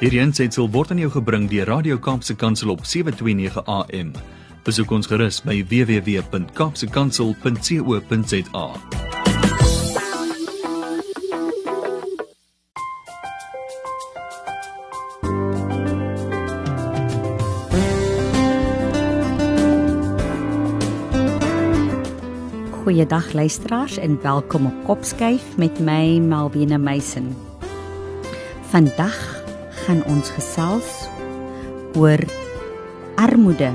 Hierdie aanseit word aan jou gebring deur Radio Kaapse Kansel op 7:29 AM. Besoek ons gerus by www.kapsekansel.co.za. Goeiedag luisteraars en welkom op Kopskyf met my Malvina Meisen. Vandag gaan ons gesels oor armoede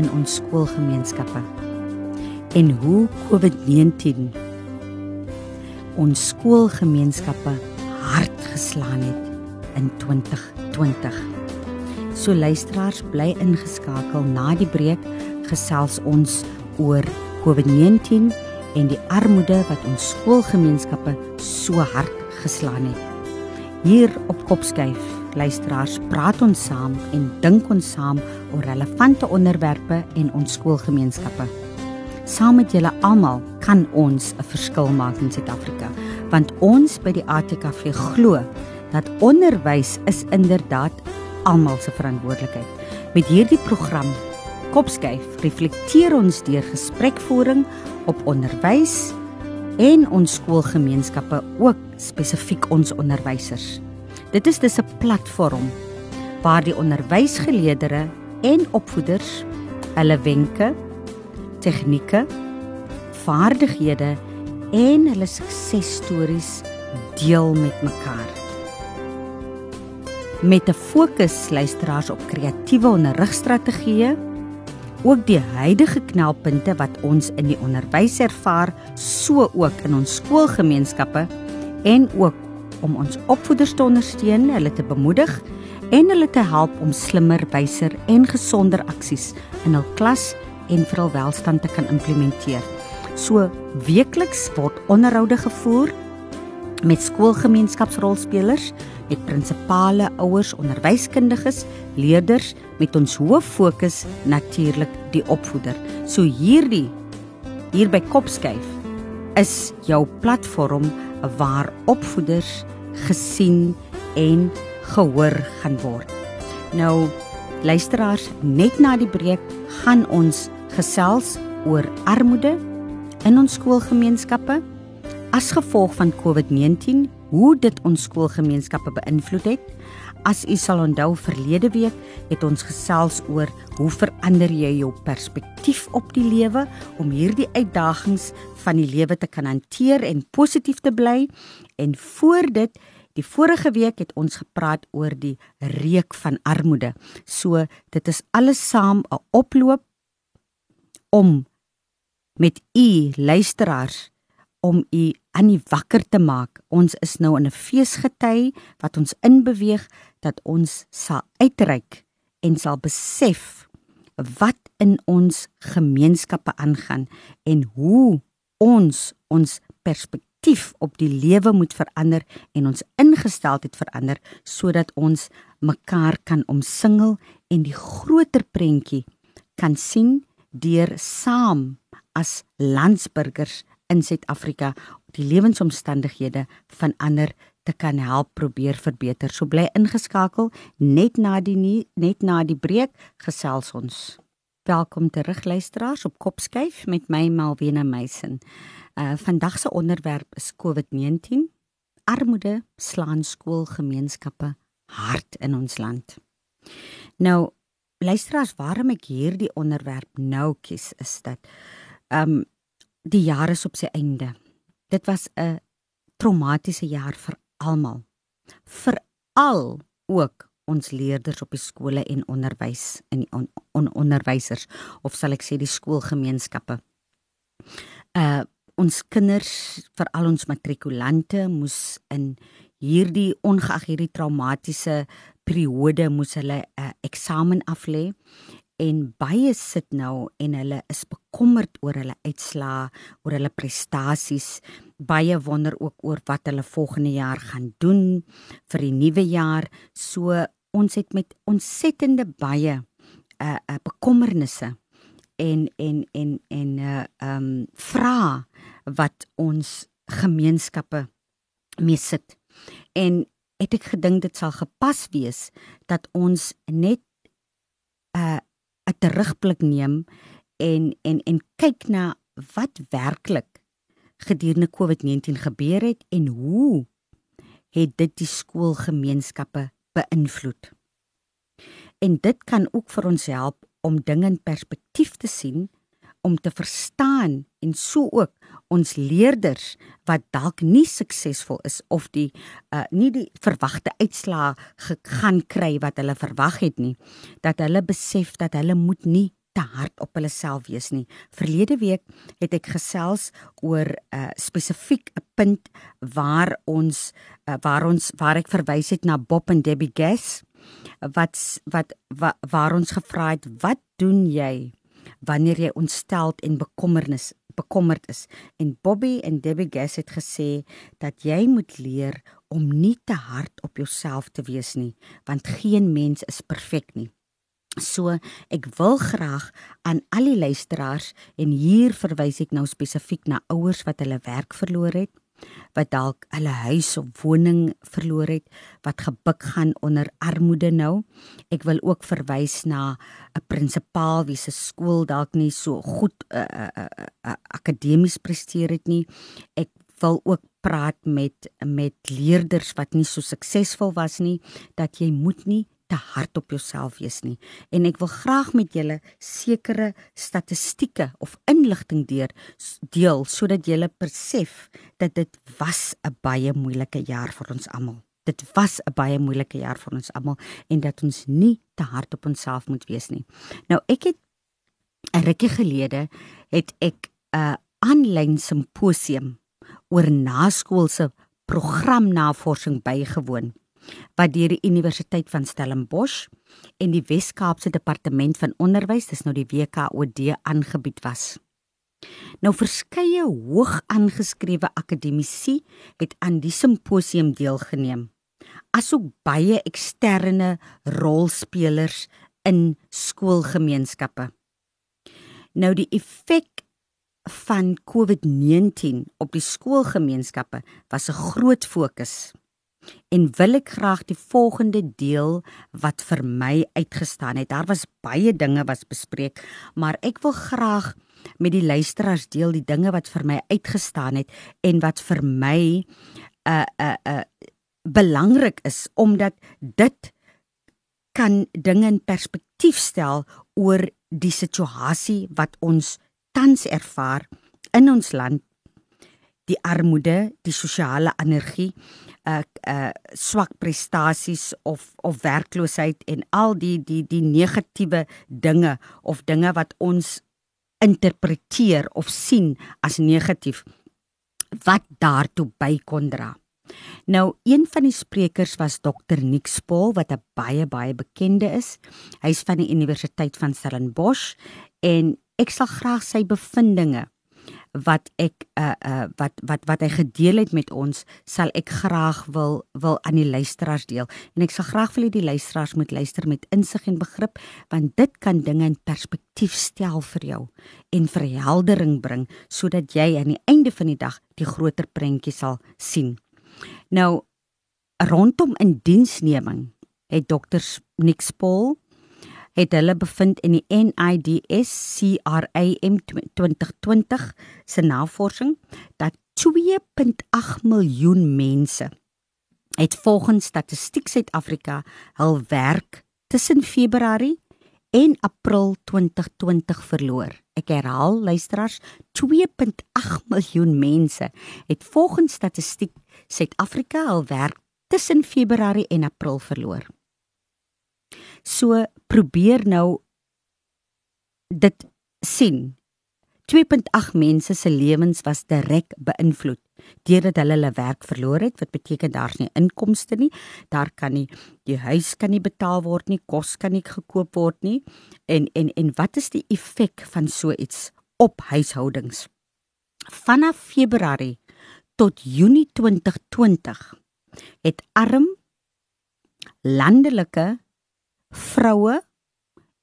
in ons skoolgemeenskappe en hoe COVID-19 ons skoolgemeenskappe hard geslaan het in 2020. So luisteraars bly ingeskakel na die breek gesels ons oor COVID-19 en die armoede wat ons skoolgemeenskappe so hard geslaan het. Hier op Kopskyf, luisteraars, praat ons saam en dink ons saam oor relevante onderwerpe in ons skoolgemeenskappe. Saam met julle almal kan ons 'n verskil maak in Suid-Afrika, want ons by die ATKV glo dat onderwys is inderdaad almal se verantwoordelikheid. Met hierdie program Kopskyf reflekteer ons deur gesprekvoering op onderwys en ons skoolgemeenskappe ook spesifiek ons onderwysers. Dit is dus 'n platform waar die onderwysgeleerders en opvoeders hulle wenke, tegnieke, vaardighede en hulle suksesstories deel met mekaar. Met 'n fokus luisteraars op kreatiewe onderrigstrategieë ook die huidige knelpunte wat ons in die onderwys ervaar, so ook in ons skoolgemeenskappe en ook om ons opvoeders te ondersteun, hulle te bemoedig en hulle te help om slimmer, wyser en gesonder aksies in hul klas en vir hul welstand te kan implementeer. So weekliks word onderhoude gevoer met skoolgemeenskapsrolspelers met prinsipale, ouers, onderwyskundiges, leerders met ons hoof fokus natuurlik die opvoeder. So hierdie hier by Kopskyf is jou platform waar opvoeders gesien en gehoor gaan word. Nou luisteraars, net na die breek gaan ons gesels oor armoede in ons skoolgemeenskappe as gevolg van COVID-19 hoe dit ons skoolgemeenskappe beïnvloed het. As u sal onthou verlede week het ons gesels oor hoe verander jy jou perspektief op die lewe om hierdie uitdagings van die lewe te kan hanteer en positief te bly en voor dit die vorige week het ons gepraat oor die reuk van armoede. So dit is alles saam 'n oploop om met u luisteraars om u aan die wakker te maak. Ons is nou in 'n feesgety wat ons inbeweeg dat ons sal uitreik en sal besef wat in ons gemeenskappe aangaan en hoe ons ons perspektief op die lewe moet verander en ons ingesteldheid verander sodat ons mekaar kan omsingel en die groter prentjie kan sien deur saam as landsburgers in Suid-Afrika die lewensomstandighede van ander te kan help probeer verbeter. So bly ingeskakel net na die nie, net na die breek gesels ons. Welkom terug luisteraars op Kopskyf met my Malwena Meisen. Uh vandag se onderwerp is COVID-19. Armoede slaan skoolgemeenskappe hard in ons land. Nou luisteraars, waarom ek hierdie onderwerp nou kies is dat um die jaar is op sy einde. Dit was 'n traumatiese jaar vir almal. Veral ook ons leerders op die skole en onderwys en on, on, onderwysers of sal ek sê die skoolgemeenskappe. Uh ons kinders, veral ons matrikulante moes in hierdie ongeag hierdie traumatiese periode moes hulle 'n uh, eksamen aflê en baie sit nou en hulle is bekommerd oor hulle uitslae, oor hulle prestasies. Baie wonder ook oor wat hulle volgende jaar gaan doen vir die nuwe jaar. So ons het met ontsettende baie uh, uh bekommernisse en en en en uh um vra wat ons gemeenskappe mee sit. En het ek gedink dit sal gepas wees dat ons net uh, terugblik neem en en en kyk na wat werklik gedurende COVID-19 gebeur het en hoe het dit die skoolgemeenskappe beïnvloed. En dit kan ook vir ons help om dinge in perspektief te sien, om te verstaan en so ook ons leerders wat dalk nie suksesvol is of die uh, nie die verwagte uitslae gaan kry wat hulle verwag het nie, dat hulle besef dat hulle moet nie te hard op hulle self wees nie. Verlede week het ek gesels oor 'n uh, spesifiek 'n punt waar ons uh, waar ons waar ek verwys het na Bob en Debbie Gass wat wat wa, waar ons gevra het wat doen jy wanneer jy ontsteld en bekommernis bekommerd is. En Bobby en Debbie Gass het gesê dat jy moet leer om nie te hard op jouself te wees nie want geen mens is perfek nie. So ek wil graag aan al die luisteraars en hier verwys ek nou spesifiek na ouers wat hulle werk verloor het, wat dalk hulle huis of woning verloor het, wat gebuk gaan onder armoede nou. Ek wil ook verwys na 'n prinsipaal wie se skool dalk nie so goed uh, uh, uh, uh, akademies presteer het nie. Ek wil ook praat met met leerders wat nie so suksesvol was nie dat jy moet nie te hard op jouself wees nie en ek wil graag met julle sekere statistieke of inligting deur deel sodat julle besef dat dit was 'n baie moeilike jaar vir ons almal. Dit was 'n baie moeilike jaar vir ons almal en dat ons nie te hard op onsself moet wees nie. Nou ek het 'n rukkie gelede het ek 'n aanlyn simposium oor naskoolse programnavorsing bygewoon wat deur die Universiteit van Stellenbosch en die Wes-Kaapse Departement van Onderwys, dis nou die WKOD aangebied was. Nou verskeie hoog aangeskrewe akademici het aan die simposium deelgeneem, asook baie eksterne rolspelers in skoolgemeenskappe. Nou die effek van COVID-19 op die skoolgemeenskappe was 'n groot fokus en wil ek graag die volgende deel wat vir my uitgestaan het. Daar was baie dinge was bespreek, maar ek wil graag met die luisteraars deel die dinge wat vir my uitgestaan het en wat vir my 'n uh, 'n uh, 'n uh, belangrik is omdat dit kan dinge in perspektief stel oor die situasie wat ons tans ervaar in ons land die armoede, die sosiale energie uh uh swak prestasies of of werkloosheid en al die die die negatiewe dinge of dinge wat ons interpreteer of sien as negatief wat daartoe by kon dra. Nou een van die sprekers was Dr Nick Spol wat 'n baie baie bekende is. Hy's van die Universiteit van Stellenbosch en ek sal graag sy bevindinge wat ek uh uh wat wat wat hy gedeel het met ons sal ek graag wil wil aan die luisteraars deel. En ek sal graag wil hê die luisteraars moet luister met insig en begrip want dit kan dinge in perspektief stel vir jou en verheldering bring sodat jy aan die einde van die dag die groter prentjie sal sien. Nou rondom in diensneming het dokters Nick Paul het hulle bevind in die NIDS CRAM 2020 se navorsing dat 2.8 miljoen mense het volgens Statistiek Suid-Afrika hul werk tussen Februarie en April 2020 verloor. Ek herhaal luisteraars, 2.8 miljoen mense het volgens Statistiek Suid-Afrika hul werk tussen Februarie en April verloor. So probeer nou dit sien. 2.8 mense se lewens was direk beïnvloed deurdat hulle hulle werk verloor het, wat beteken daar's nie inkomste nie. Daar kan nie die huis kan nie betaal word nie, kos kan nie gekoop word nie. En en en wat is die effek van so iets op huishoudings? Vanaf Februarie tot Junie 2020 het arm landelike vroue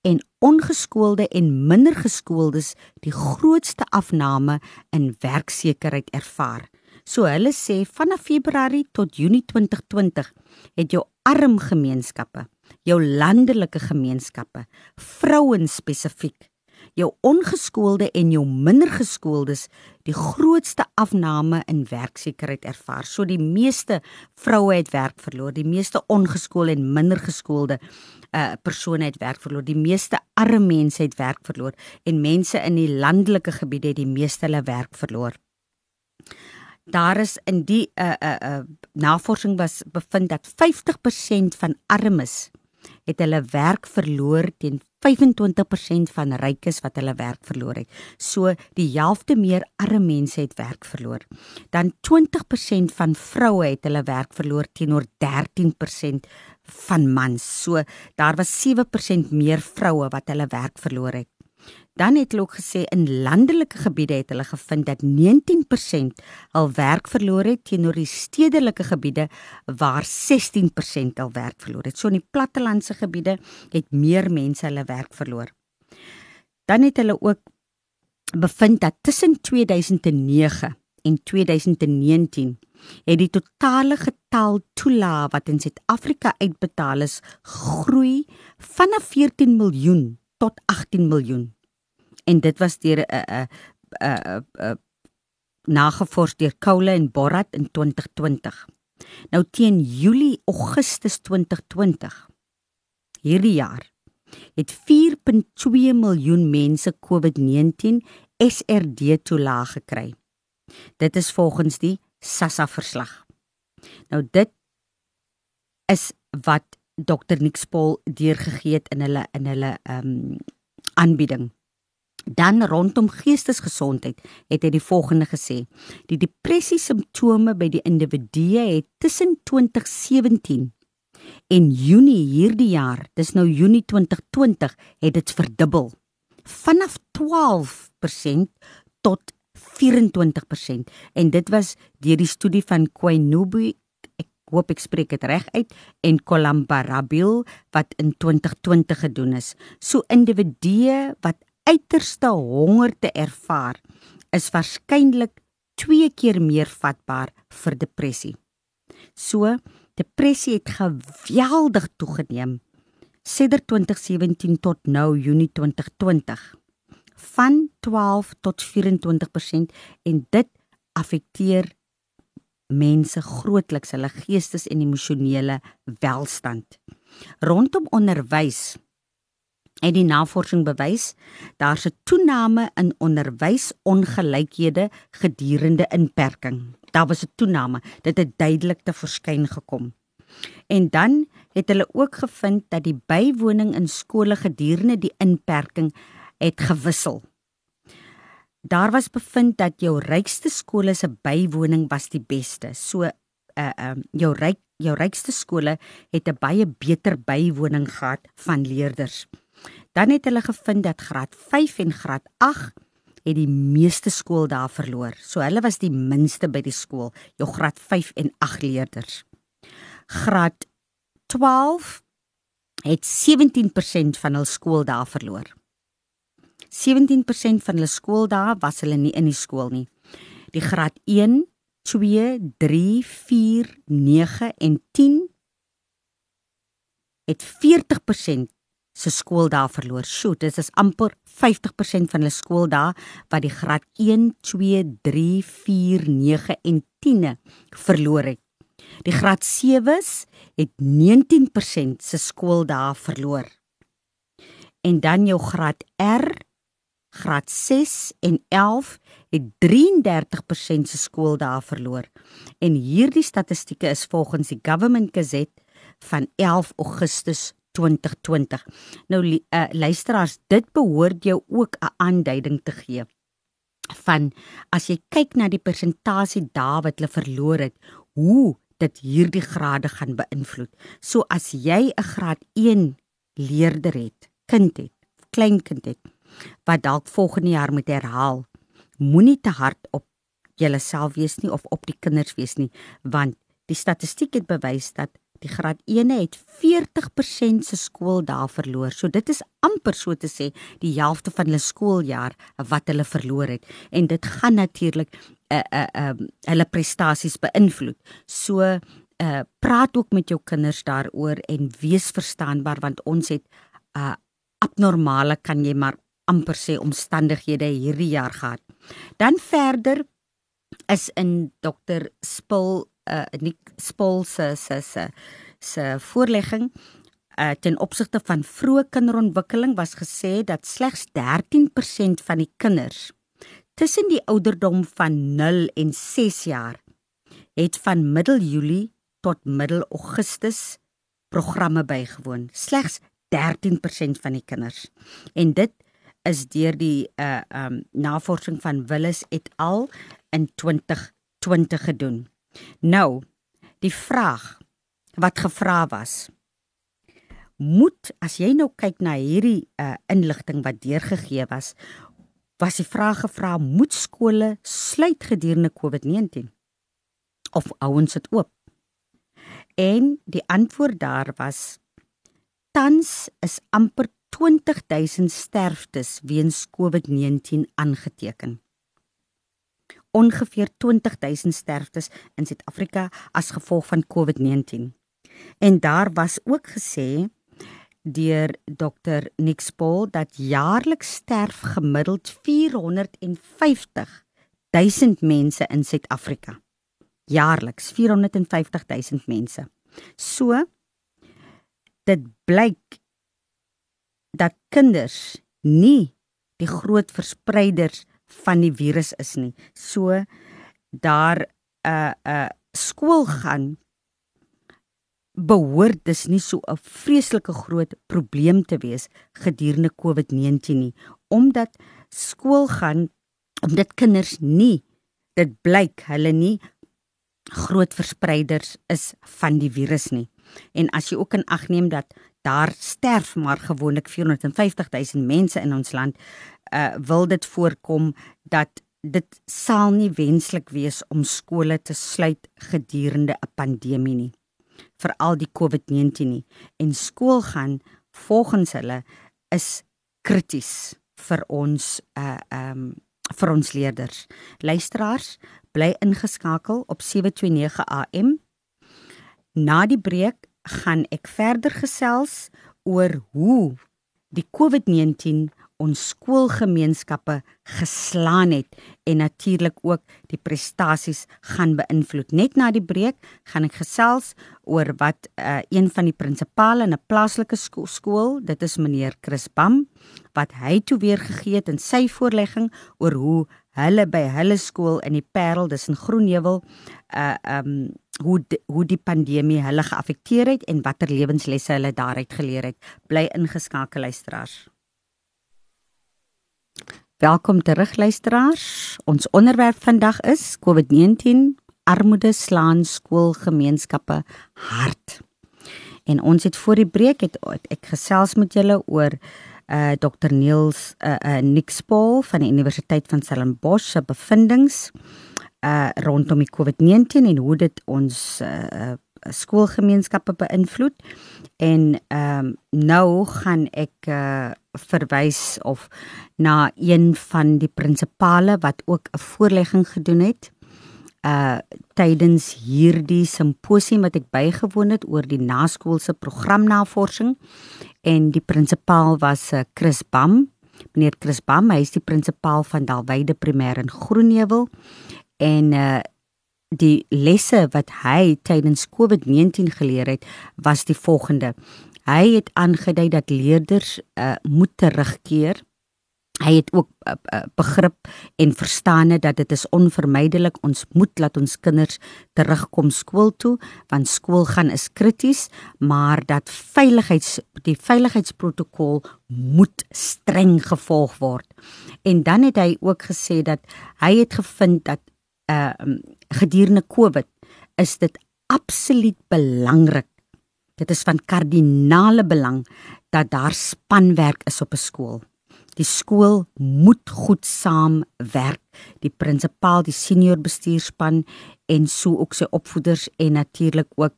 en ongeskoolde en minder geskooldes die grootste afname in werksekerheid ervaar. So hulle sê vanaf Februarie tot Junie 2020 het jou arm gemeenskappe, jou landelike gemeenskappe, vrouens spesifiek jou ongeskoolde en jou minder geskooldes die grootste afname in werksekerheid ervaar. So die meeste vroue het werk verloor, die meeste ongeskoolde en minder geskoolde uh persone het werk verloor, die meeste arme mense het werk verloor en mense in die landelike gebiede het die meeste hulle werk verloor. Daar is in die uh uh, uh navorsing was bevind dat 50% van armes het hulle werk verloor teen 25% van rykes wat hulle werk verloor het. So die helfte meer arme mense het werk verloor. Dan 20% van vroue het hulle werk verloor teenoor 13% van mans. So daar was 7% meer vroue wat hulle werk verloor het. Dan het hulle ook gesê in landelike gebiede het hulle gevind dat 19% al werk verloor het teenoor die stedelike gebiede waar 16% al werk verloor het. So in die plattelandse gebiede het meer mense hulle werk verloor. Dan het hulle ook bevind dat tussen 2009 en 2019 het die totale getal toela wat in Suid-Afrika uitbetaal is groei van 14 miljoen tot 18 miljoen en dit was deur 'n 'n 'n 'n nagevors deur Koule en Borat in 2020. Nou teen Julie Augustus 2020 hierdie jaar het 4.2 miljoen mense COVID-19 SRD toelaag gekry. Dit is volgens die SASSA verslag. Nou dit is wat Dr Nixpol deurgegee het in hulle in hulle ehm um, aanbieding. Dan rondom geestesgesondheid het hy die volgende gesê: Die depressie simptome by die individue het tussen 2017 en Junie hierdie jaar, dis nou Junie 2020, het dit verdubbel. Vanaf 12% tot 24% en dit was deur die studie van ek hoop ek spreek dit reg uit en Colambarabil wat in 2020 gedoen is. So individue wat uiterste honger te ervaar, is waarskynlik 2 keer meer vatbaar vir depressie. So, depressie het geweldig toegeneem sedert 2017 tot nou Junie 2020 van 12 tot 24% en dit affekteer mense grootliks hulle geestes en emosionele welstand. Rondom onderwys het die navorsing bewys daar's 'n toename in onderwysongelykhede gedurende inperking. Daar was 'n toename, dit het duidelik te verskyn gekom. En dan het hulle ook gevind dat die bywoning in skole gedurende die inperking het gewissel. Daar was bevind dat jou rykste skole se bywoning was die beste. So uh uh jou ryk jou rykste skole het 'n baie beter bywoning gehad van leerders. Dan het hulle gevind dat graad 5 en graad 8 het die meeste skool daar verloor. So hulle was die minste by die skool, jou graad 5 en 8 leerders. Graad 12 het 17% van hul skool daar verloor. 17% van hulle skool daar was hulle nie in die skool nie. Die graad 1, 2, 3, 4, 9 en 10 het 40% se skooldae verloor. Sjoe, dit is amper 50% van hulle skooldae wat die graad 1, 2, 3, 4, 9 en 10e verloor het. Die graad 7s het 19% se skooldae verloor. En dan jou graad R, graad 6 en 11 het 33% se skooldae verloor. En hierdie statistieke is volgens die Government Gazette van 11 Augustus 2020. Nou uh, luisteraars, dit behoort jou ook 'n aanduiding te gee van as jy kyk na die persentasie dae wat hulle verloor het, hoe dit hierdie grade gaan beïnvloed. So as jy 'n graad 1 leerder het, kind het, kleinkind het wat dalk volgende jaar moet herhaal, moenie te hard op jouself wees nie of op die kinders wees nie, want die statistiek het bewys dat Die graad 1 het 40% se skooldae verloor. So dit is amper so te sê die helfte van hulle skooljaar wat hulle verloor het. En dit gaan natuurlik uh uh um hulle prestasies beïnvloed. So uh praat ook met jou kinders daaroor en wees verstaanbaar want ons het uh abnormale kan jy maar amper sê omstandighede hierdie jaar gehad. Dan verder is in dokter Spil uh Nick Spil se se se se voorlegging uh ten opsigte van vroeë kinderontwikkeling was gesê dat slegs 13% van die kinders tussen die ouderdom van 0 en 6 jaar het van middel Julie tot middel Augustus programme bygewoon. Slegs 13% van die kinders. En dit is deur die uh um navorsing van Willis et al in 2020 gedoen. Nou, die vraag wat gevra was, moet as jy nou kyk na hierdie uh inligting wat deurgegee was, was die vraag gevra, moet skole sluit gedurende COVID-19 of ouens dit oop? En die antwoord daar was tans is amper 20000 sterftes weens COVID-19 aangeteken. Ongeveer 20000 sterftes in Suid-Afrika as gevolg van COVID-19. En daar was ook gesê deur Dr Nick Spol dat jaarliks sterf gemiddeld 450 000 mense in Suid-Afrika. Jaarliks 450 000 mense. So dit blyk dat kinders nie die groot verspreiders van die virus is nie. So daar 'n uh, 'n uh, skool gaan behoort dis nie so 'n vreeslike groot probleem te wees gedurende COVID-19 nie, omdat skool gaan omdat kinders nie dit blyk hulle nie groot verspreiders is van die virus nie. En as jy ook in ag neem dat daar sterf maar gewoonlik 450 000 mense in ons land, uh wil dit voorkom dat dit sal nie wenslik wees om skole te sluit gedurende 'n pandemie nie. Veral die COVID-19 nie. En skool gaan volgens hulle is krities vir ons uh um vir ons leerders. Luisteraars, bly ingeskakel op 729 AM. Na die breek gaan ek verder gesels oor hoe die COVID-19 ons skoolgemeenskappe geslaan het en natuurlik ook die prestasies gaan beïnvloed. Net na die breek gaan ek gesels oor wat uh, een van die prinsipale in 'n plaaslike skool, skool, dit is meneer Chris Bam, wat hy toe weer gegee het in sy voorlegging oor hoe hulle by hulle skool in die Parel, dis in Groenewil, uh um hoe die, hoe die pandemie hulle geaffekteer het en watter lewenslesse hulle daaruit geleer het. Bly ingeskakel luisteraars. Welkom terug luisteraars. Ons onderwerp vandag is COVID-19 armoede slaan skoolgemeenskappe hard. En ons het voor die breek het ek gesels met julle oor uh Dr Niels uh, uh Nixpol van die Universiteit van Stellenbosch se bevindinge uh rondom die COVID-19 en hoe dit ons uh skoolgemeenskappe beïnvloed. En ehm um, nou gaan ek uh verwys of na een van die prinsipale wat ook 'n voorlegging gedoen het uh tydens hierdie simposium wat ek bygewoon het oor die naskoolse programnavorsing en die prinsipaal was uh, Chris Bam. Meneer Chris Bam, hy is die prinsipaal van Dalwyde Primêr in Groenewil en uh die lesse wat hy tydens COVID-19 geleer het was die volgende. Hy het aangedui dat leerders uh, moet terugkeer. Hy het ook uh, uh, begrip en verstaane dat dit is onvermydelik ons moet laat ons kinders terugkom skool toe want skool gaan is krities maar dat veiligheids die veiligheidsprotokol moet streng gevolg word. En dan het hy ook gesê dat hy het gevind dat uh gedurende Covid is dit absoluut belangrik. Dit is van kardinale belang dat daar spanwerk is op 'n skool. Die skool moet goed saamwerk. Die prinsipaal, die senior bestuurspan en so ook sy opvoeders en natuurlik ook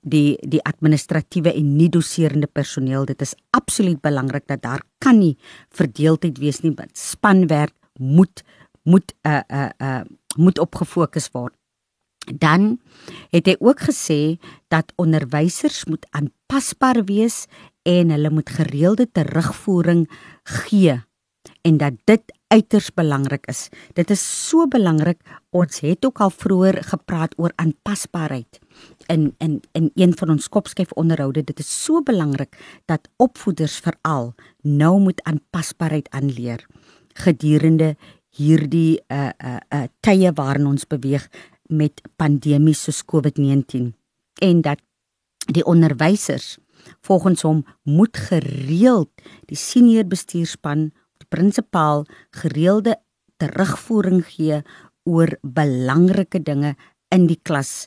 die die administratiewe en nie doserende personeel. Dit is absoluut belangrik dat daar kan nie verdeeldheid wees nie. Spanwerk moet moet 'n uh, 'n uh, 'n uh, moet op gefokus word. Dan het hy ook gesê dat onderwysers moet aanpasbaar wees en hulle moet gereelde terugvoering gee en dat dit uiters belangrik is. Dit is so belangrik. Ons het ook al vroeër gepraat oor aanpasbaarheid in in in een van ons kopskyf onderhoude. Dit is so belangrik dat opvoeders veral nou moet aanpasbaarheid aanleer gedurende hierdie uh uh uh tye waarin ons beweeg met pandemies soos COVID-19 en dat die onderwysers volgens hom moet gereeld die senior bestuurspan die prinsipaal gereelde terugvoering gee oor belangrike dinge in die klas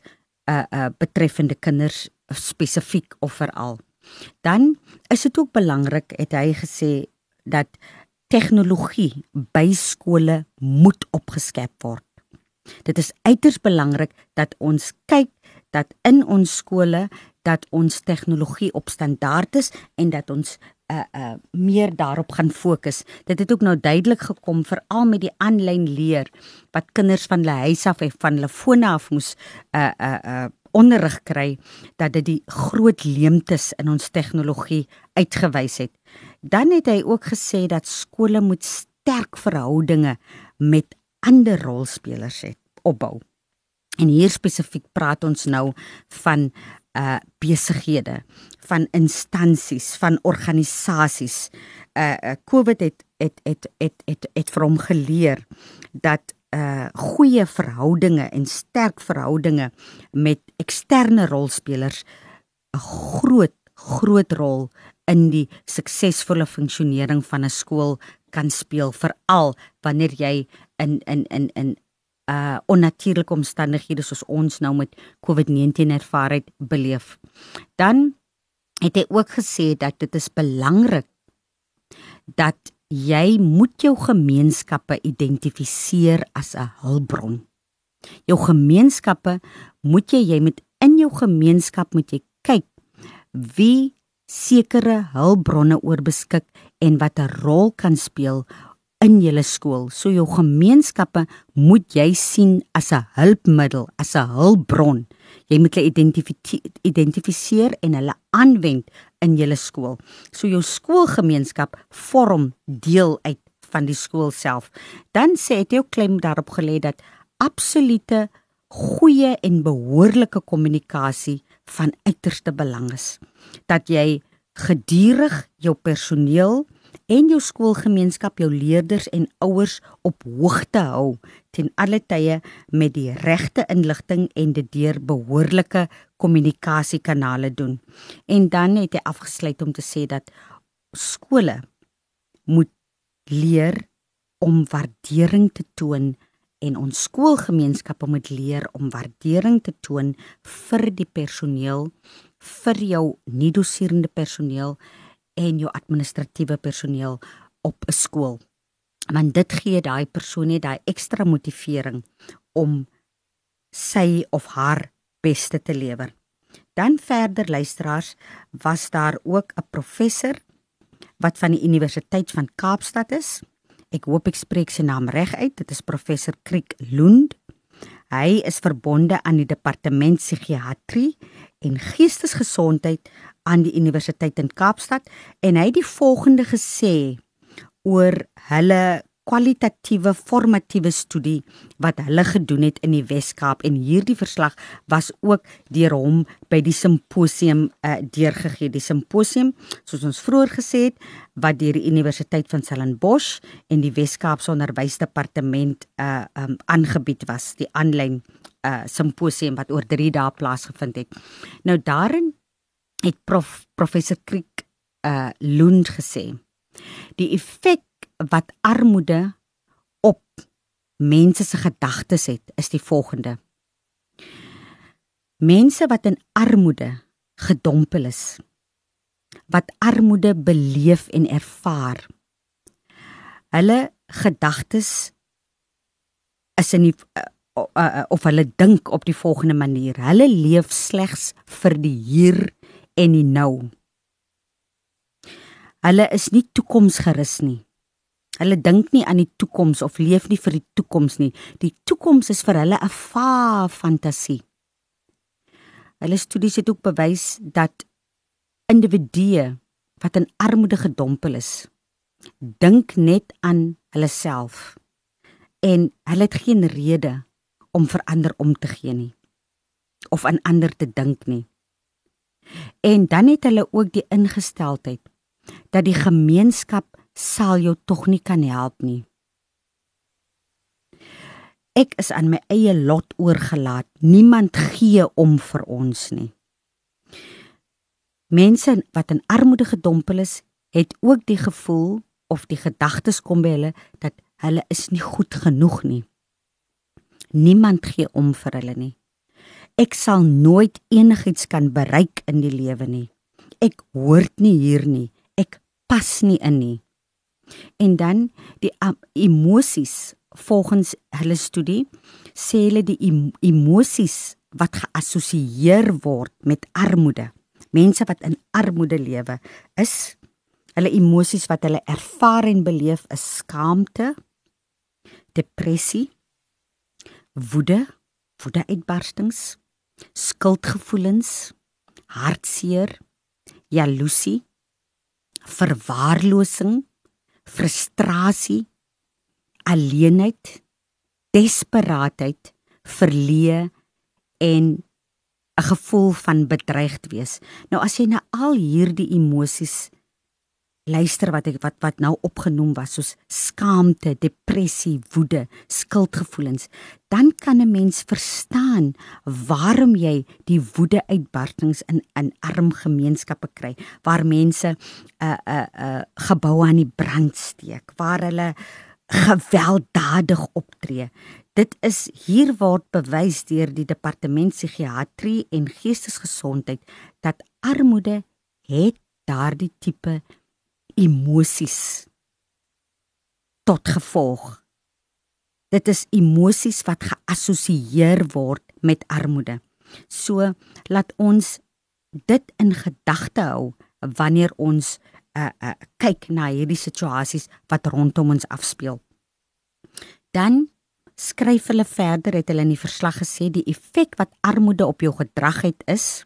uh uh betreffende kinders spesifiek of veral. Dan is dit ook belangrik het hy gesê dat tegnologie by skole moet opgeskep word. Dit is uiters belangrik dat ons kyk dat in ons skole dat ons tegnologie op standaard is en dat ons uh uh meer daarop gaan fokus. Dit het ook nou duidelik gekom veral met die aanlyn leer wat kinders van hulle huis af en van hulle fone af moes uh uh uh onderrig kry dat dit die groot leemtes in ons tegnologie uitgewys het. Dan het hy ook gesê dat skole moet sterk verhoudinge met ander rolspelers het opbou. En hier spesifiek praat ons nou van uh besighede, van instansies, van organisasies. Uh, uh COVID het het het het het het vir hom geleer dat uh goeie verhoudinge en sterk verhoudinge met eksterne rolspelers 'n groot groot rol in die suksesvolle funksionering van 'n skool kan speel veral wanneer jy in in in in uh onnatuurlike omstandighede soos ons nou met COVID-19 ervaar het beleef. Dan het hy ook gesê dat dit is belangrik dat jy moet jou gemeenskappe identifiseer as 'n hulpbron. Jou gemeenskappe moet jy jy met in jou gemeenskap moet jy kyk wie sekere hulpbronne oorbeskik en wat 'n rol kan speel in julle skool. So jou gemeenskappe moet jy sien as 'n hulpmiddel, as 'n hulpbron. Jy moet hulle identifiseer en hulle aanwend in julle skool. So jou skoolgemeenskap vorm deel uit van die skool self. Dan sê dit jou klem daarop gelê dat absolute goeie en behoorlike kommunikasie van uiterste belang is. Dat jy gedurig jou personeel en jou skoolgemeenskap, jou leerders en ouers op hoogte hou ten alle tye met die regte inligting en dit deur behoorlike kommunikasiekanale doen. En dan het hy afgesluit om te sê dat skole moet leer om waardering te toon en ons skoolgemeenskappe moet leer om waardering te toon vir die personeel, vir jou nie-doserende personeel en jou administratiewe personeel op 'n skool. Want dit gee daai persoon net daai ekstra motivering om sy of haar beste te lewer. Dan verder luisteraars was daar ook 'n professor wat van die Universiteit van Kaapstad is. Ek hoop ek spreek sy naam reg uit. Dit is professor Kriek Lund. Hy is verbonde aan die departement psigiatrie en geestesgesondheid aan die Universiteit in Kaapstad en hy het die volgende gesê oor hulle kwalitatiewe formatiewe studie wat hulle gedoen het in die Wes-Kaap en hierdie verslag was ook deur hom by die simposium uh, deurgegee. Die simposium, soos ons vroeër gesê het, wat deur die Universiteit van Stellenbosch en die Wes-Kaapse Onderwysdepartement uh um aangebied was, die aanlyn uh simposium wat oor 3 dae plaasgevind het. Nou daarin het prof professor Kriek uh Lund gesê die effek wat armoede op mense se gedagtes het, is die volgende. Mense wat in armoede gedompel is, wat armoede beleef en ervaar, hulle gedagtes is in die uh, uh, of hulle dink op die volgende manier. Hulle leef slegs vir die hier en die nou. Hulle is nie toekomsgerus nie. Hulle dink nie aan die toekoms of leef nie vir die toekoms nie. Die toekoms is vir hulle 'n va fantasie. Hulle studies het ook bewys dat individue wat in armoede gedompel is, dink net aan hulle self en hulle het geen rede om vir ander om te gee nie of aan ander te dink nie. En dan het hulle ook die ingesteldheid dat die gemeenskap sal jou tog nie kan help nie. Ek is aan my eie lot oorgelaat. Niemand gee om vir ons nie. Mense wat in armoede gedompel is, het ook die gevoel of die gedagtes kom by hulle dat hulle is nie goed genoeg nie. Niemand gee om vir hulle nie. Ek sal nooit enigiets kan bereik in die lewe nie. Ek hoort nie hier nie. Ek pas nie in nie. En dan die emosies volgens hulle studie sê hulle die emosies wat geassosieer word met armoede. Mense wat in armoede lewe is hulle emosies wat hulle ervaar en beleef is skaamte, depressie, woede, woedeuitbarstings, skuldgevoelens, hartseer, jaloesie, verwaarlosing, frustrasie, alleenheid, desperaatheid, verleë en 'n gevoel van bedreigd wees. Nou as jy na al hierdie emosies luister wat ek wat wat nou opgenoem was soos skaamte, depressie, woede, skuldgevoelens, dan kan 'n mens verstaan waarom jy die woede uitbarstings in in arm gemeenskappe kry waar mense 'n uh, 'n uh, 'n uh, gebou aan die brand steek, waar hulle gewelddadig optree. Dit is hier word bewys deur die departement psigiatrie en geestesgesondheid dat armoede het daardie tipe emosies tot gevolg. Dit is emosies wat geassosieer word met armoede. So laat ons dit in gedagte hou wanneer ons uh, uh, kyk na hierdie situasies wat rondom ons afspeel. Dan skryf hulle verder het hulle in die verslag gesê die effek wat armoede op jou gedrag het is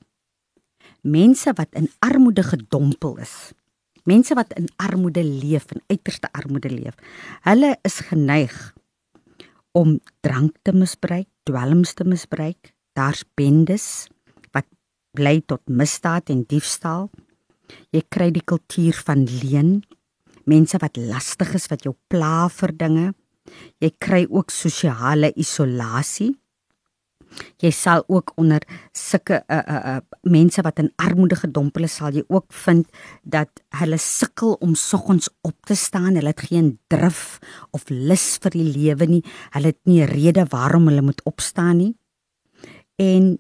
mense wat in armoede gedompel is mense wat in armoede leef en uiterste armoede leef, hulle is geneig om drank te misbruik, dwelms te misbruik. Daar's bendes wat lei tot misdaad en diefstal. Jy kry die kultuur van leen, mense wat lastig is wat jou pla vir dinge. Jy kry ook sosiale isolasie. Jy sal ook onder sulke uh, uh, uh, mense wat in armoede gedompel is, sal jy ook vind dat hulle sukkel om soggens op te staan. Hulle het geen drif of lus vir die lewe nie. Hulle het nie 'n rede waarom hulle moet opstaan nie. En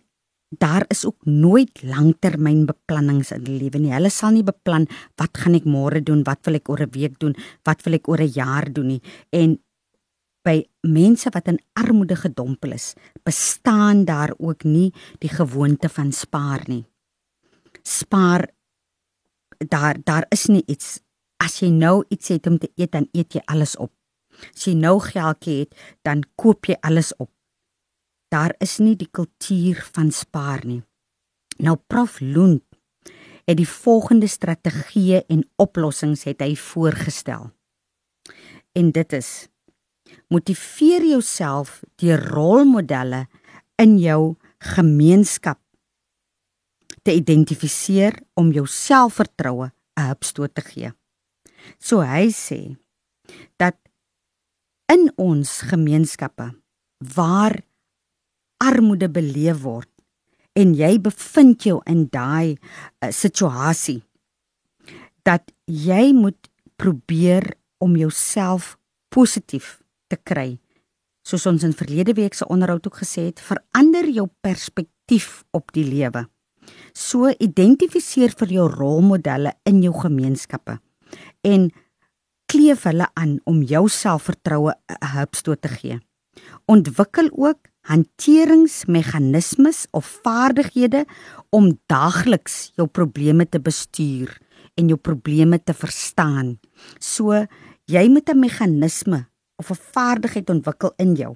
daar is ook nooit langtermynbeplannings in die lewe nie. Hulle sal nie beplan wat gaan ek môre doen, wat wil ek oor 'n week doen, wat wil ek oor 'n jaar doen nie. En by mense wat in armoede gedompel is, bestaan daar ook nie die gewoonte van spaar nie. Spaar daar daar is nie iets as jy nou iets het om te eet dan eet jy alles op. As jy nou geldjie het, dan koop jy alles op. Daar is nie die kultuur van spaar nie. Nou Prof Loon het die volgende strategieë en oplossings het hy voorgestel. En dit is motiveer jouself deur rolmodelle in jou gemeenskap te identifiseer om jou selfvertroue 'n hupstoot te gee. So hy sê dat in ons gemeenskappe waar armoede beleef word en jy bevind jou in daai uh, situasie dat jy moet probeer om jouself positief te kry. Soos ons in verlede week se onderhoud ook gesê het, verander jou perspektief op die lewe. So identifiseer vir jou rolmodelle in jou gemeenskappe en kleef hulle aan om jou selfvertroue 'n hupstoot te gee. Ontwikkel ook hanteringsmeganismes of vaardighede om daagliks jou probleme te bestuur en jou probleme te verstaan. So Jy moet 'n meganisme of 'n vaardigheid ontwikkel in jou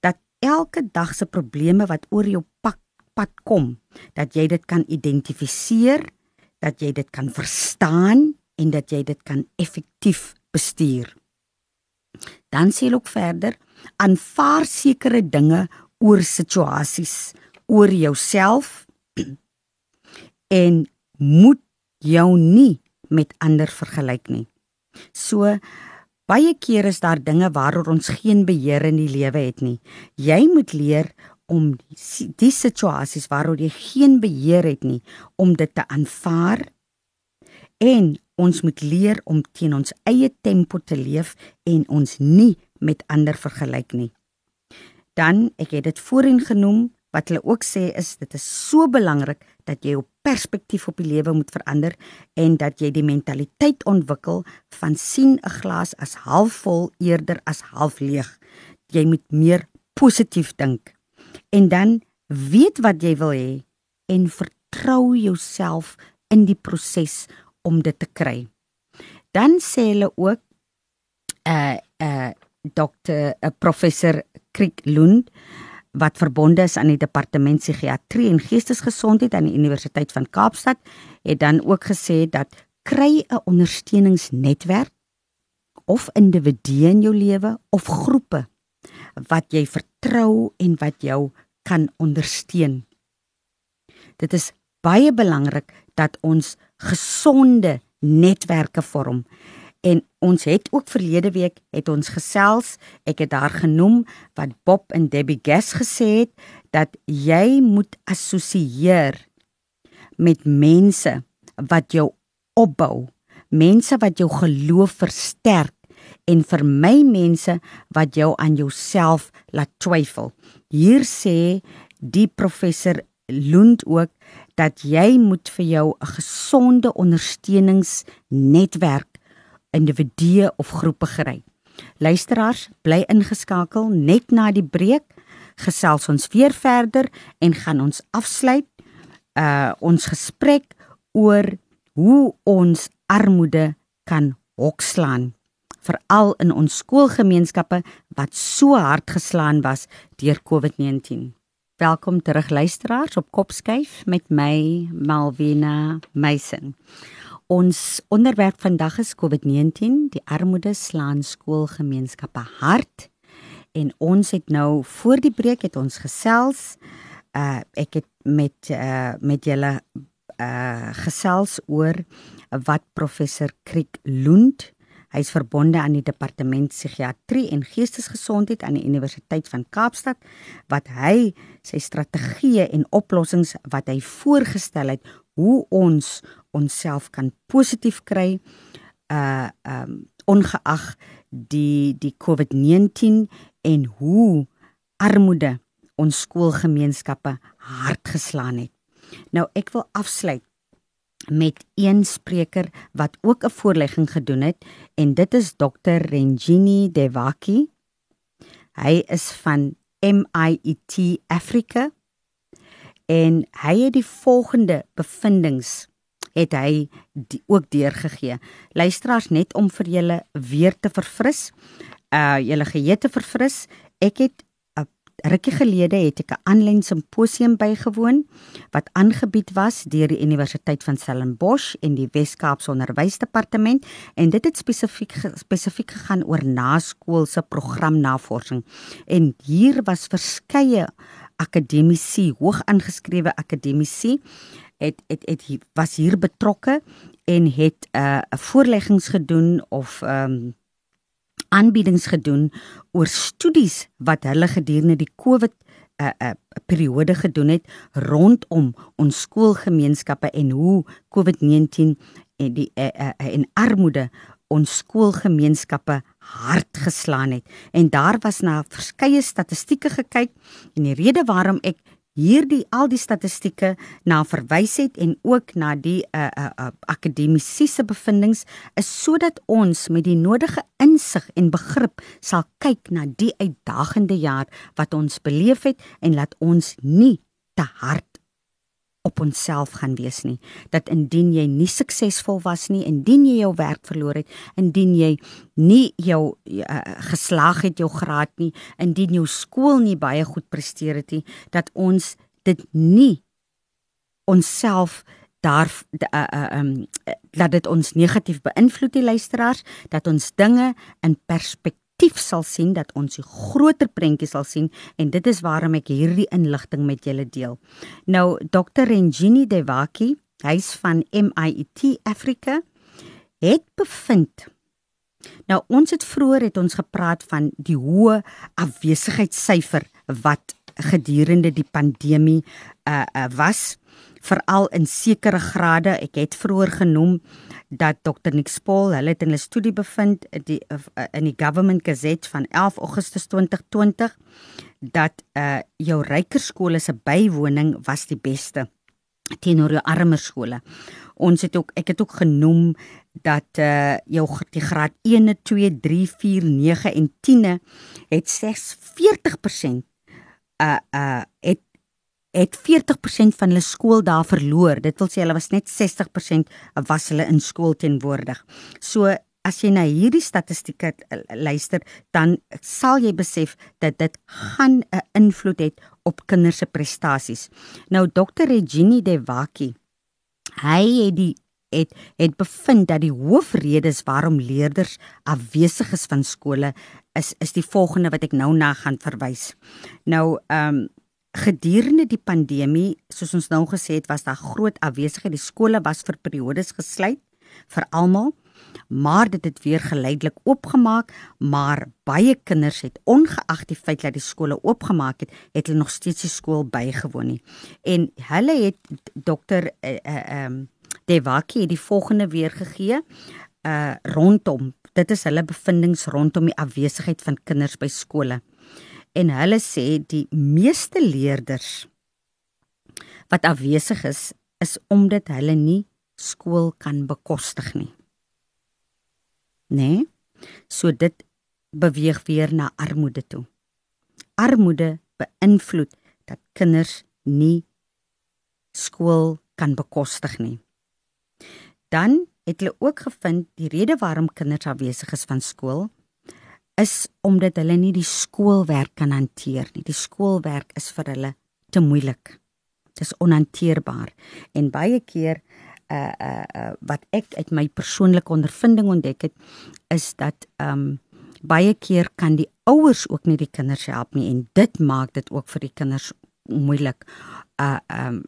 dat elke dag se probleme wat oor jou pad pad kom, dat jy dit kan identifiseer, dat jy dit kan verstaan en dat jy dit kan effektief bestuur. Dan sê hy ook verder, aanvaar sekere dinge oor situasies, oor jouself en moet jou nie met ander vergelyk nie. So baie keer is daar dinge waaroor ons geen beheer in die lewe het nie. Jy moet leer om die, die situasies waaroor jy geen beheer het nie om dit te aanvaar en ons moet leer om teen ons eie tempo te leef en ons nie met ander vergelyk nie. Dan ek het dit voorheen genoem wat hulle ook sê is dit is so belangrik dat jy jou perspektief op die lewe moet verander en dat jy die mentaliteit ontwikkel van sien 'n glas as halfvol eerder as half leeg. Jy moet meer positief dink. En dan weet wat jy wil hê en vertrou jouself in die proses om dit te kry. Dan sê hulle ook 'n uh, 'n uh, dokter uh, professor Kriek Lund wat verbonde is aan die departement psigiatrie en geestesgesondheid aan die Universiteit van Kaapstad, het dan ook gesê dat kry 'n ondersteuningsnetwerk of individue in jou lewe of groepe wat jy vertrou en wat jou kan ondersteun. Dit is baie belangrik dat ons gesonde netwerke vorm En ons het ook verlede week het ons gesels, ek het daar genoem wat Bob en Debbie Gas gesê het dat jy moet assosieer met mense wat jou opbou, mense wat jou geloof versterk en vermy mense wat jou aan jouself laat twyfel. Hier sê die professor Lund ook dat jy moet vir jou 'n gesonde ondersteuningsnetwerk individue of groepe gery. Luisteraars, bly ingeskakel net na die breek. Gesels ons weer verder en gaan ons afsluit uh ons gesprek oor hoe ons armoede kan hokslaan veral in ons skoolgemeenskappe wat so hard geslaan was deur COVID-19. Welkom terug luisteraars op Kopskyf met my Malvina Meisen. Ons onderwerp vandag is COVID-19, die armoede slaan skoolgemeenskappe hard. En ons het nou voor die breek het ons gesels. Uh ek het met uh met julle uh gesels oor wat professor Kriek Lund Hy's verbonde aan die departement psigiatrie en geestesgesondheid aan die Universiteit van Kaapstad wat hy sy strategieë en oplossings wat hy voorgestel het hoe ons onsself kan positief kry uh um ongeag die die COVID-19 en hoe armoede ons skoolgemeenskappe hard geslaan het. Nou ek wil afsluit met een spreker wat ook 'n voorlegging gedoen het en dit is Dr. Renjini Devaki. Hy is van MIT Africa en hy het die volgende bevindinge het hy die, ook deurgegee. Luisteraars net om vir julle weer te verfris, uh julle geheue te verfris. Ek het 'n uh, rukkie gelede het ek 'n aanlyn simposium bygewoon wat aangebied was deur die Universiteit van Stellenbosch en die Wes-Kaapse Onderwysdepartement en dit het spesifiek spesifiek gegaan oor naskoolse programnavorsing. En hier was verskeie akademici, hoog aangeskrewe akademici het het het was hier betrokke en het 'n uh, voorleggings gedoen of ehm um, aanbiedings gedoen oor studies wat hulle gedurende die COVID 'n uh, 'n uh, periode gedoen het rondom ons skoolgemeenskappe en hoe COVID-19 en die uh, uh, en armoede ons skoolgemeenskappe hard geslaan het. En daar was na verskeie statistieke gekyk en die rede waarom ek hierdie al die statistieke na verwys het en ook na die uh, uh, uh, akademiese bevindinge is sodat ons met die nodige insig en begrip sal kyk na die uitdagende jaar wat ons beleef het en laat ons nie te hard op onsself gaan wees nie. Dat indien jy nie suksesvol was nie, indien jy jou werk verloor het, indien jy nie jou uh, geslaag het jou graad nie, indien jou skool nie baie goed presteer het nie, dat ons dit nie onsself daar uh, uh, um, dat dit ons negatief beïnvloed die luisteraars dat ons dinge in perspektief perspektief sal sien dat ons die groter prentjie sal sien en dit is waarom ek hierdie inligting met julle deel. Nou Dr. Rengini Devaki, hy's van MIT Afrika, het bevind Nou ons het vroeër het ons gepraat van die hoë afwesigheidsyfer wat gedurende die pandemie uh, uh was veral in sekere grade ek het vroeër genoem dat Dr Nick Paul hulle het in 'n studie bevind die in die Government Gazette van 11 Augustus 2020 dat uh jou ryker skole se bywoning was die beste teenoor jou armer skole. Ons het ook ek het ook genoem dat uh jou die graad 1, 2, 3, 4, 9 en 10 het slegs 40% uh uh het het 40% van hulle skool daar verloor. Dit wil sê hulle was net 60% was hulle in skool teenwoordig. So as jy na hierdie statistieke luister, dan sal jy besef dat dit gaan 'n invloed het op kinders se prestasies. Nou Dr. Regini Devaki, hy het die het het bevind dat die hoofredes waarom leerders afwesig is van skole is is die volgende wat ek nou na gaan verwys. Nou ehm um, gedurende die pandemie, soos ons nou gesê het, was daar groot afwesigheid. Die skole was vir periodes gesluit vir almal, maar dit het weer geleidelik oopgemaak, maar baie kinders het ongeag die feit dat die skole oopgemaak het, het hulle nog steeds die skool bygewoon nie. En hulle het dokter eh, eh, ehm uh, uh, um, Devaki die volgende weer gegee uh rondom dit is hulle bevindinge rondom die afwesigheid van kinders by skole en hulle sê die meeste leerders wat afwesig is is omdat hulle nie skool kan bekostig nie. Nee. So dit beweeg weer na armoede toe. Armoede beïnvloed dat kinders nie skool kan bekostig nie. Dan het hulle ook gevind die rede waarom kinders afwesig is van skool is omdat hulle nie die skoolwerk kan hanteer nie. Die skoolwerk is vir hulle te moeilik. Dit is onhanteerbaar. En baie keer uh uh, uh wat ek uit my persoonlike ondervinding ontdek het is dat um baie keer kan die ouers ook nie die kinders help nie en dit maak dit ook vir die kinders moeilik. Uh um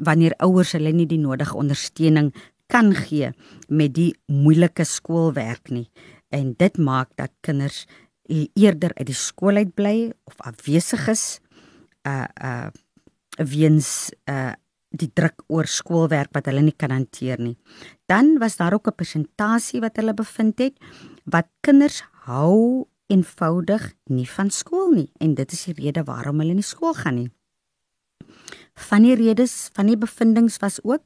wanneer ouers hulle nie die nodige ondersteuning kan gee met die moeilike skoolwerk nie en dit maak dat kinders eerder uit die skool uit bly of afwesig is uh uh weens uh die druk oor skoolwerk wat hulle nie kan hanteer nie. Dan was daar ook 'n persentasie wat hulle bevind het wat kinders hou eenvoudig nie van skool nie en dit is die rede waarom hulle nie skool gaan nie. Van die redes van die bevindinge was ook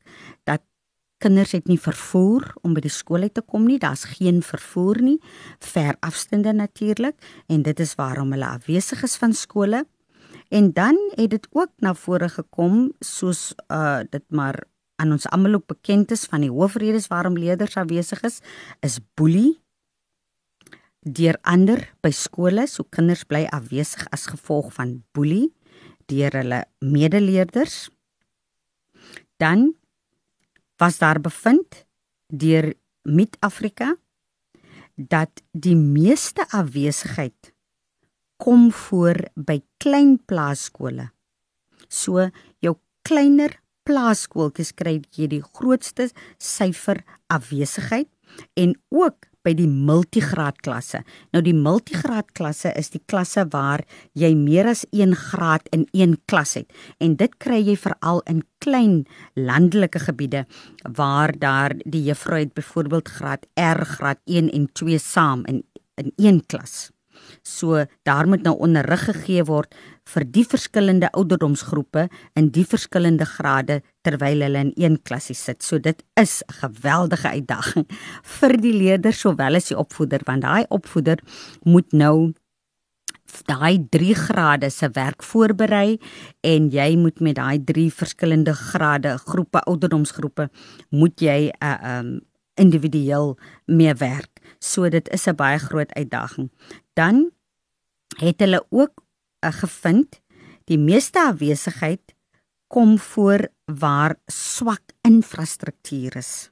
kinders het nie vervoer om by die skool uit te kom nie. Daar's geen vervoer nie. Ver afstande natuurlik en dit is waarom hulle afwesig is van skole. En dan het dit ook na vore gekom soos uh dit maar aan ons almal ook bekend is van die hoofredes waarom leerders afwesig is, is boelie deur ander by skole, so kinders bly afwesig as gevolg van boelie deur hulle medeleerders. Dan was daar bevind deur Mid-Afrika dat die meeste afwesigheid kom voor by klein plaaskole. So jou kleiner plaaskooltjies kry jy die grootste syfer afwesigheid en ook by die multigraad klasse. Nou die multigraad klasse is die klasse waar jy meer as 1 graad in een klas het en dit kry jy veral in klein landelike gebiede waar daar die juffrou het byvoorbeeld graad R, graad 1 en 2 saam in in een klas. So daar moet nou onderrig gegee word vir die verskillende ouderdomsgroepe in die verskillende grade terwyl hulle in een klasie sit. So dit is 'n geweldige uitdaging vir die leerders sowel as die opvoeder want daai opvoeder moet nou daai 3 grade se werk voorberei en jy moet met daai 3 verskillende grade groepe ouderdomsgroepe moet jy 'n uh, eh, um individueel mee werk. So dit is 'n baie groot uitdaging. Dan het hulle ook uh, gevind die meeste afwesigheid kom voor waar swak infrastruktuur is.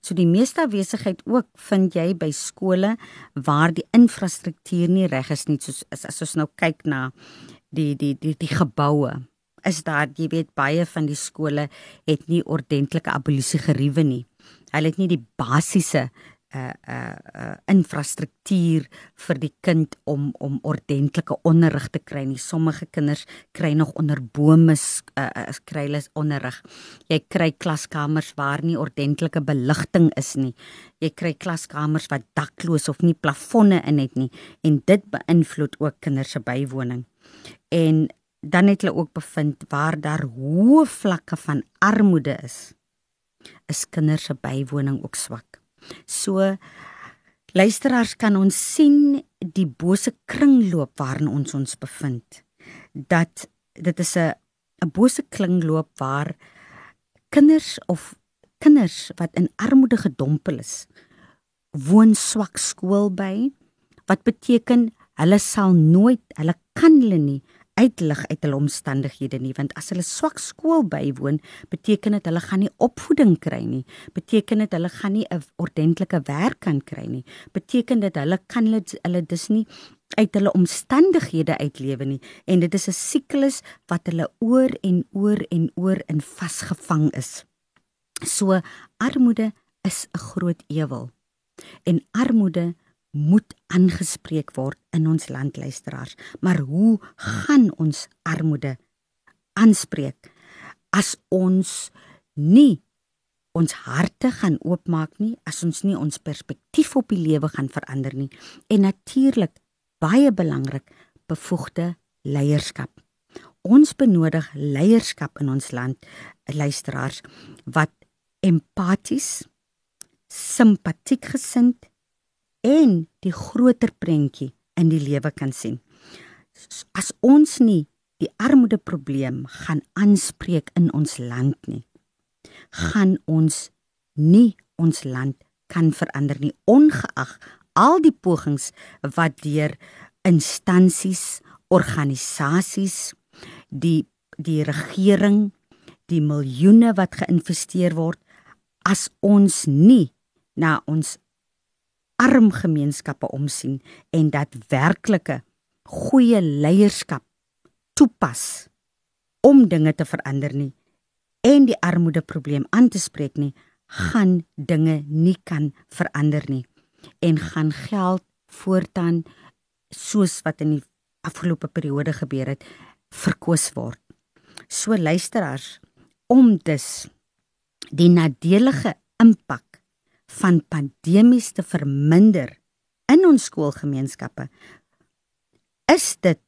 So die meeste afwesigheid ook vind jy by skole waar die infrastruktuur nie reg is nie soos as, as ons nou kyk na die die die die geboue is daar jy weet baie van die skole het nie ordentlike abolisie geriewe nie. Hulle het nie die basiese uh uh, uh infrastruktuur vir die kind om om ordentlike onderrig te kry nie. Sommige kinders kry nog onder bome uh, uh kry hulle onderrig. Jy kry klaskamers waar nie ordentlike beligting is nie. Jy kry klaskamers wat dakloos of nie plafonne in het nie en dit beïnvloed ook kinders se bywoning. En dan het hulle ook bevind waar daar hoë vlakke van armoede is, is kinders se bywoning ook swak. So luisteraars kan ons sien die bose kringloop waarin ons ons bevind. Dat dit is 'n 'n bose kringloop waar kinders of kinders wat in armoede gedompel is, woon swak skool by wat beteken hulle sal nooit, hulle kan hulle nie uitlig uit hulle omstandighede nie want as hulle swak skool bywoon beteken dit hulle gaan nie opvoeding kry nie. Beteken dit hulle gaan nie 'n ordentlike werk kan kry nie. Beteken dit hulle kan hulle hulle dis nie uit hulle omstandighede uitlewe nie. En dit is 'n siklus wat hulle oor en oor en oor in vasgevang is. So armoede is 'n groot ewel. En armoede moet aangespreek word in ons landluisteraars. Maar hoe gaan ons armoede aanspreek as ons nie ons harte gaan oopmaak nie, as ons nie ons perspektief op die lewe gaan verander nie en natuurlik baie belangrik bevoegde leierskap. Ons benodig leierskap in ons land, luisteraars, wat empaties, simpatiek gesind en die groter prentjie in die lewe kan sien. As ons nie die armoede probleem gaan aanspreek in ons land nie, gaan ons nie ons land kan verander nie ongeag al die pogings wat deur instansies, organisasies, die die regering, die miljoene wat geïnvesteer word as ons nie na ons arm gemeenskappe omsien en dat werklike goeie leierskap toepas om dinge te verander nie en die armoede probleem aan te spreek nie gaan dinge nie kan verander nie en gaan geld voortaan soos wat in die afgelope periode gebeur het verkoos word. So luisteraars om dus die nadelige impak van pandemies te verminder in ons skoolgemeenskappe is dit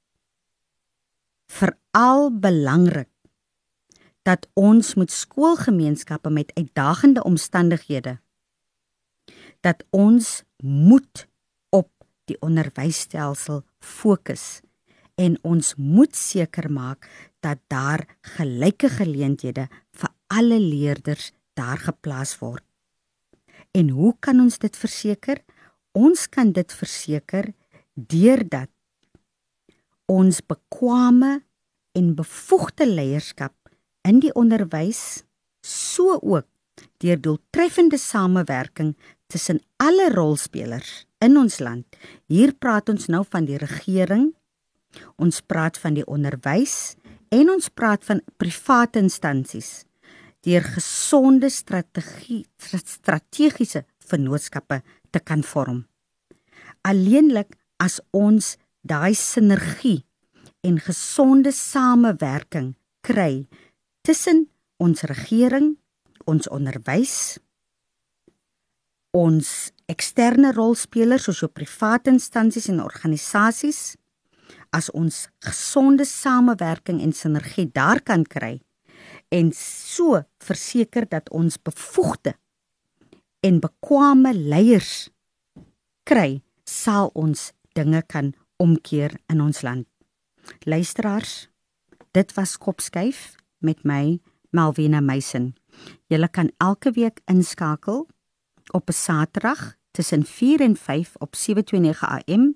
veral belangrik dat ons met skoolgemeenskappe met uitdagende omstandighede dat ons moet op die onderwysstelsel fokus en ons moet seker maak dat daar gelyke geleenthede vir alle leerders daar geplaas word En hoe kan ons dit verseker? Ons kan dit verseker deurdat ons bekwame en bevoegde leierskap in die onderwys so ook deur doeltreffende samewerking tussen alle rolspelers in ons land. Hier praat ons nou van die regering. Ons praat van die onderwys en ons praat van private instansies deur gesonde strategie strategiese vennootskappe te kan vorm. Alleenlik as ons daai sinergie en gesonde samewerking kry tussen ons regering, ons onderwys, ons eksterne rolspelers soos jou private instansies en organisasies as ons gesonde samewerking en sinergie daar kan kry en so verseker dat ons bevoegde en bekwame leiers kry, sal ons dinge kan omkeer in ons land. Luisteraars, dit was Kopskyf met my Malvina Meisen. Julle kan elke week inskakel op 'n Saterdag tussen 4 en 5 op 729 AM.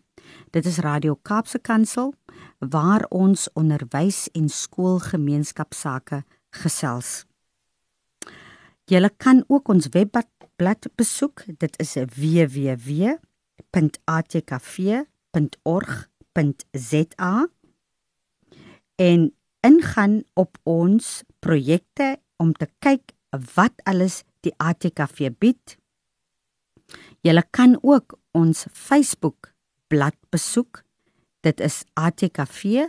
Dit is Radio Kaapse Kansel waar ons onderwys en skoolgemeenskapsake gesels. Julle kan ook ons webblad besoek. Dit is www.atkv.org.za en ingaan op ons projekte om te kyk wat alles die ATKV bied. Julle kan ook ons Facebook blad besoek. Dit is ATKV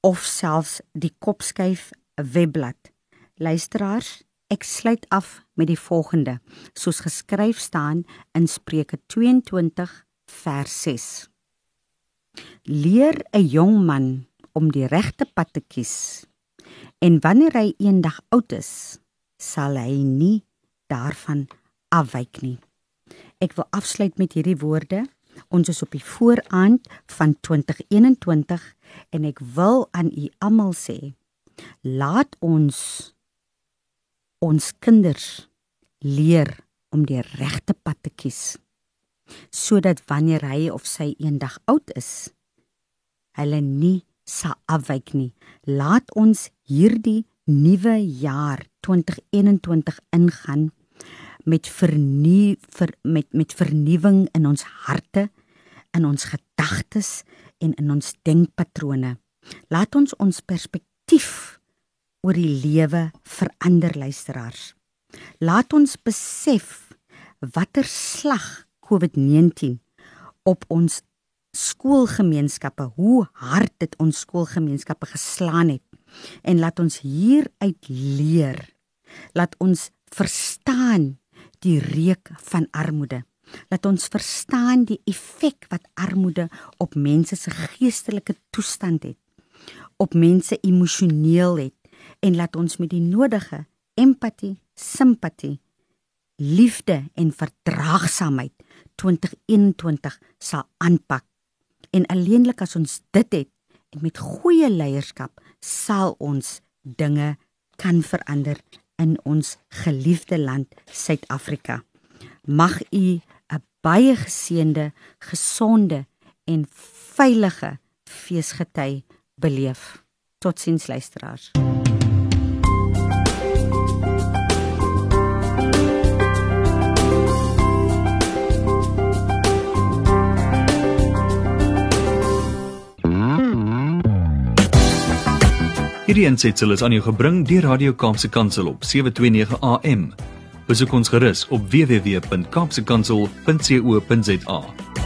of selfs die Kopskyf webblad. Luisteraars, ek sluit af met die volgende, soos geskryf staan in Spreuke 22 vers 6. Leer 'n jong man om die regte pad te kies. En wanneer hy eendag oud is, sal hy nie daarvan afwyk nie. Ek wil afsluit met hierdie woorde. Ons is op die vooraand van 2021 en ek wil aan u almal sê: Laat ons ons kinders leer om die regte pad te kies sodat wanneer hy of sy eendag oud is, hulle nie sal afwyk nie. Laat ons hierdie nuwe jaar 2021 ingaan met vernuw ver, met met vernuwing in ons harte, in ons gedagtes en in ons denkpatrone. Laat ons ons perspektief oor die lewe verander luisteraars. Laat ons besef watter slag COVID-19 op ons skoolgemeenskappe, hoe hard dit ons skoolgemeenskappe geslaan het. En laat ons hieruit leer. Laat ons verstaan die reuk van armoede. Laat ons verstaan die effek wat armoede op mense se geestelike toestand het, op mense emosioneel het en laat ons met die nodige empatie, simpatie, liefde en verdraagsaamheid 2021 sal aanpak. En alleenlik as ons dit het en met goeie leierskap sal ons dinge kan verander in ons geliefde land Suid-Afrika. Mag u 'n baie geseënde, gesonde en veilige feesgety beleef. Totsiens luisteraars. Hierdie ensetsel is aan jou gebring deur Radio Kaapse Kansel op 729 AM. Besoek ons gerus op www.kaapsekansel.co.za.